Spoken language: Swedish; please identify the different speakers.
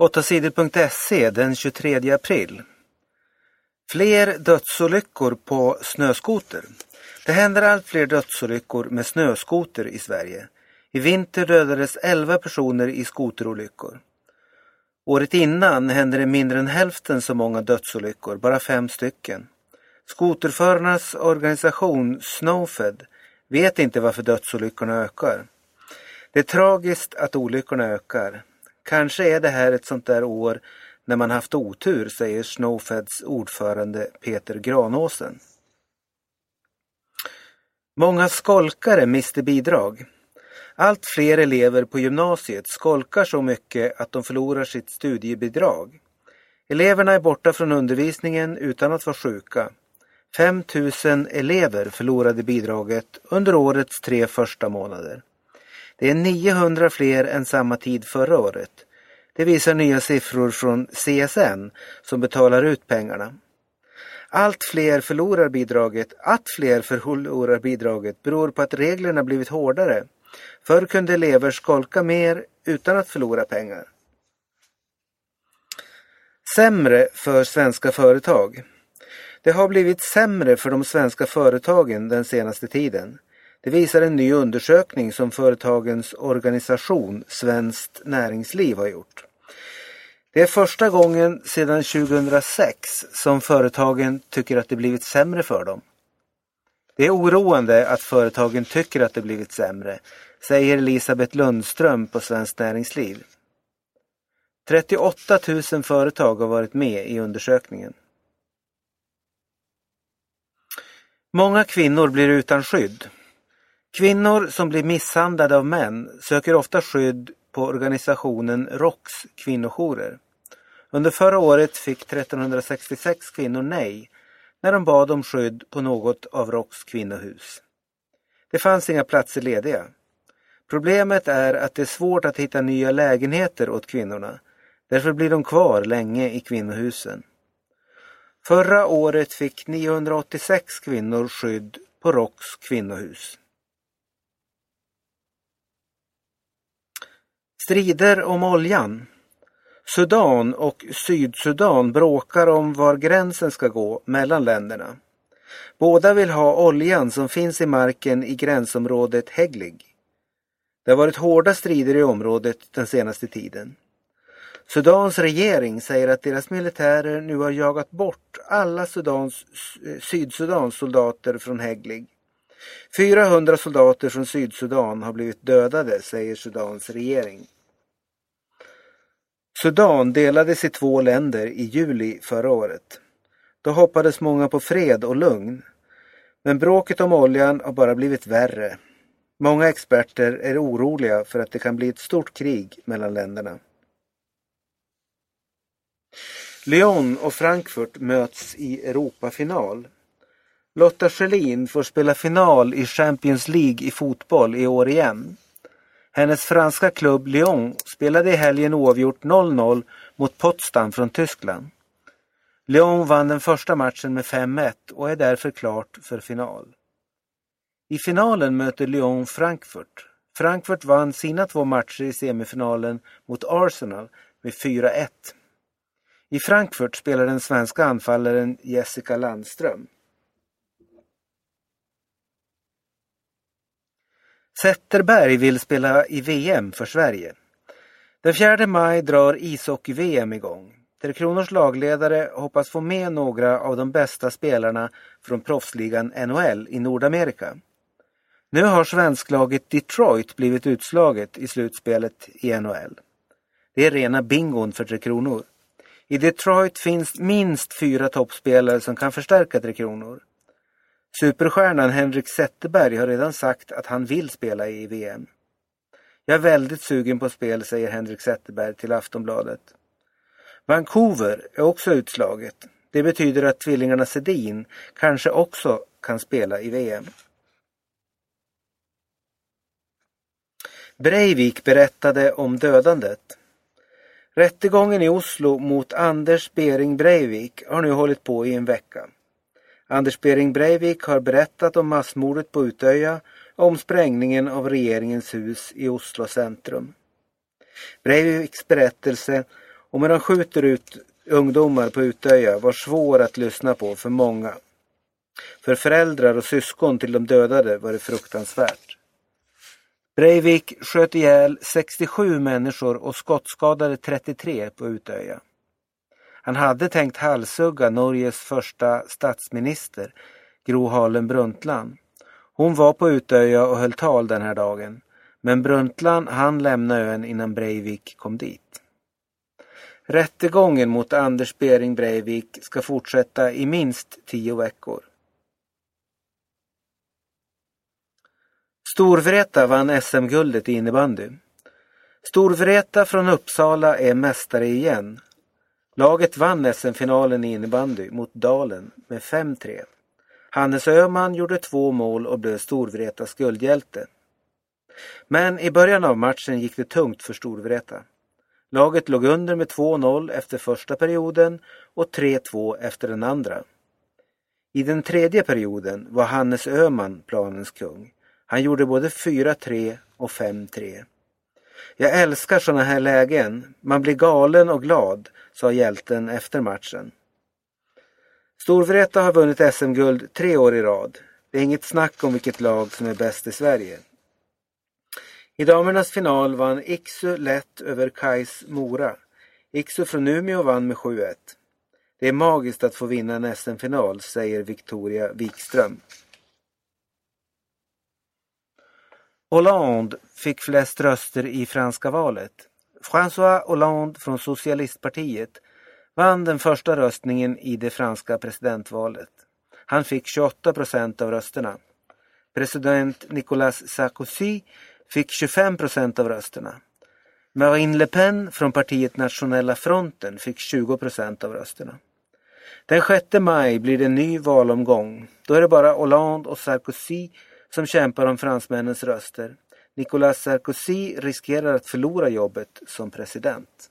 Speaker 1: 8sidor.se den 23 april. Fler dödsolyckor på snöskoter. Det händer allt fler dödsolyckor med snöskoter i Sverige. I vinter dödades 11 personer i skoterolyckor. Året innan hände det mindre än hälften så många dödsolyckor, bara fem stycken. Skoterförarnas organisation Snowfed vet inte varför dödsolyckorna ökar. Det är tragiskt att olyckorna ökar. Kanske är det här ett sånt där år när man haft otur, säger Snowfeds ordförande Peter Granåsen. Många skolkare mister bidrag. Allt fler elever på gymnasiet skolkar så mycket att de förlorar sitt studiebidrag. Eleverna är borta från undervisningen utan att vara sjuka. 5 000 elever förlorade bidraget under årets tre första månader. Det är 900 fler än samma tid förra året. Det visar nya siffror från CSN som betalar ut pengarna. Allt fler förlorar bidraget. Att fler förlorar bidraget beror på att reglerna blivit hårdare. Förr kunde elever skolka mer utan att förlora pengar. Sämre för svenska företag. Det har blivit sämre för de svenska företagen den senaste tiden. Det visar en ny undersökning som företagens organisation Svenskt Näringsliv har gjort. Det är första gången sedan 2006 som företagen tycker att det blivit sämre för dem. Det är oroande att företagen tycker att det blivit sämre, säger Elisabeth Lundström på Svenskt Näringsliv. 38 000 företag har varit med i undersökningen. Många kvinnor blir utan skydd. Kvinnor som blir misshandlade av män söker ofta skydd på organisationen ROKS kvinnojourer. Under förra året fick 1366 kvinnor nej när de bad om skydd på något av ROKS kvinnohus. Det fanns inga platser lediga. Problemet är att det är svårt att hitta nya lägenheter åt kvinnorna. Därför blir de kvar länge i kvinnohusen. Förra året fick 986 kvinnor skydd på ROKS kvinnohus. Strider om oljan. Sudan och Sydsudan bråkar om var gränsen ska gå mellan länderna. Båda vill ha oljan som finns i marken i gränsområdet Heglig. Det har varit hårda strider i området den senaste tiden. Sudans regering säger att deras militärer nu har jagat bort alla Sudans, Sydsudans soldater från Heglig. 400 soldater från Sydsudan har blivit dödade, säger Sudans regering. Sudan delades i två länder i juli förra året. Då hoppades många på fred och lugn. Men bråket om oljan har bara blivit värre. Många experter är oroliga för att det kan bli ett stort krig mellan länderna. Lyon och Frankfurt möts i Europafinal. Lotta Schelin får spela final i Champions League i fotboll i år igen. Hennes franska klubb Lyon spelade i helgen oavgjort 0-0 mot Potsdam från Tyskland. Lyon vann den första matchen med 5-1 och är därför klart för final. I finalen möter Lyon Frankfurt. Frankfurt vann sina två matcher i semifinalen mot Arsenal med 4-1. I Frankfurt spelar den svenska anfallaren Jessica Landström. Zetterberg vill spela i VM för Sverige. Den 4 maj drar ishockey-VM igång. Tre Kronors lagledare hoppas få med några av de bästa spelarna från proffsligan NHL i Nordamerika. Nu har svensklaget Detroit blivit utslaget i slutspelet i NHL. Det är rena bingon för Tre Kronor. I Detroit finns minst fyra toppspelare som kan förstärka Tre Kronor. Superstjärnan Henrik Zetterberg har redan sagt att han vill spela i VM. Jag är väldigt sugen på spel, säger Henrik Zetterberg till Aftonbladet. Vancouver är också utslaget. Det betyder att tvillingarna Sedin kanske också kan spela i VM. Breivik berättade om dödandet. Rättegången i Oslo mot Anders Bering Breivik har nu hållit på i en vecka. Anders Bering Breivik har berättat om massmordet på Utöja och om sprängningen av regeringens hus i Oslo centrum. Breiviks berättelse om hur de skjuter ut ungdomar på Utöja var svår att lyssna på för många. För föräldrar och syskon till de dödade var det fruktansvärt. Breivik sköt ihjäl 67 människor och skottskadade 33 på Utöja. Han hade tänkt halshugga Norges första statsminister, Gro Harlem Brundtland. Hon var på Utöja och höll tal den här dagen. Men Brundtland hann lämna ön innan Breivik kom dit. Rättegången mot Anders Bering Breivik ska fortsätta i minst tio veckor. Storvreta vann SM-guldet i innebandy. Storvreta från Uppsala är mästare igen. Laget vann SM-finalen i innebandy mot Dalen med 5-3. Hannes Öhman gjorde två mål och blev Storvretas guldhjälte. Men i början av matchen gick det tungt för Storvreta. Laget låg under med 2-0 efter första perioden och 3-2 efter den andra. I den tredje perioden var Hannes Öhman planens kung. Han gjorde både 4-3 och 5-3. Jag älskar sådana här lägen. Man blir galen och glad, sa hjälten efter matchen. Storvreta har vunnit SM-guld tre år i rad. Det är inget snack om vilket lag som är bäst i Sverige. I damernas final vann Iksu lätt över Kais Mora. Iksu från Umeå vann med 7-1. Det är magiskt att få vinna en SM-final, säger Victoria Wikström. Hollande fick flest röster i franska valet. François Hollande från Socialistpartiet vann den första röstningen i det franska presidentvalet. Han fick 28 procent av rösterna. President Nicolas Sarkozy fick 25 procent av rösterna. Marine Le Pen från partiet Nationella fronten fick 20 procent av rösterna. Den 6 maj blir det en ny valomgång. Då är det bara Hollande och Sarkozy som kämpar om fransmännens röster. Nicolas Sarkozy riskerar att förlora jobbet som president.